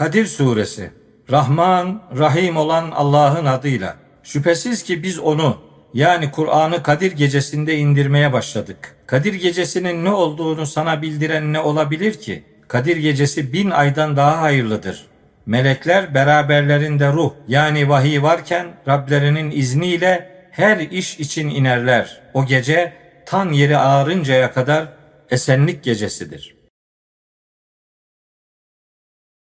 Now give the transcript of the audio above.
Kadir Suresi Rahman, Rahim olan Allah'ın adıyla. Şüphesiz ki biz onu yani Kur'an'ı Kadir gecesinde indirmeye başladık. Kadir gecesinin ne olduğunu sana bildiren ne olabilir ki? Kadir gecesi bin aydan daha hayırlıdır. Melekler beraberlerinde ruh yani vahiy varken Rablerinin izniyle her iş için inerler. O gece tan yeri ağarıncaya kadar esenlik gecesidir.''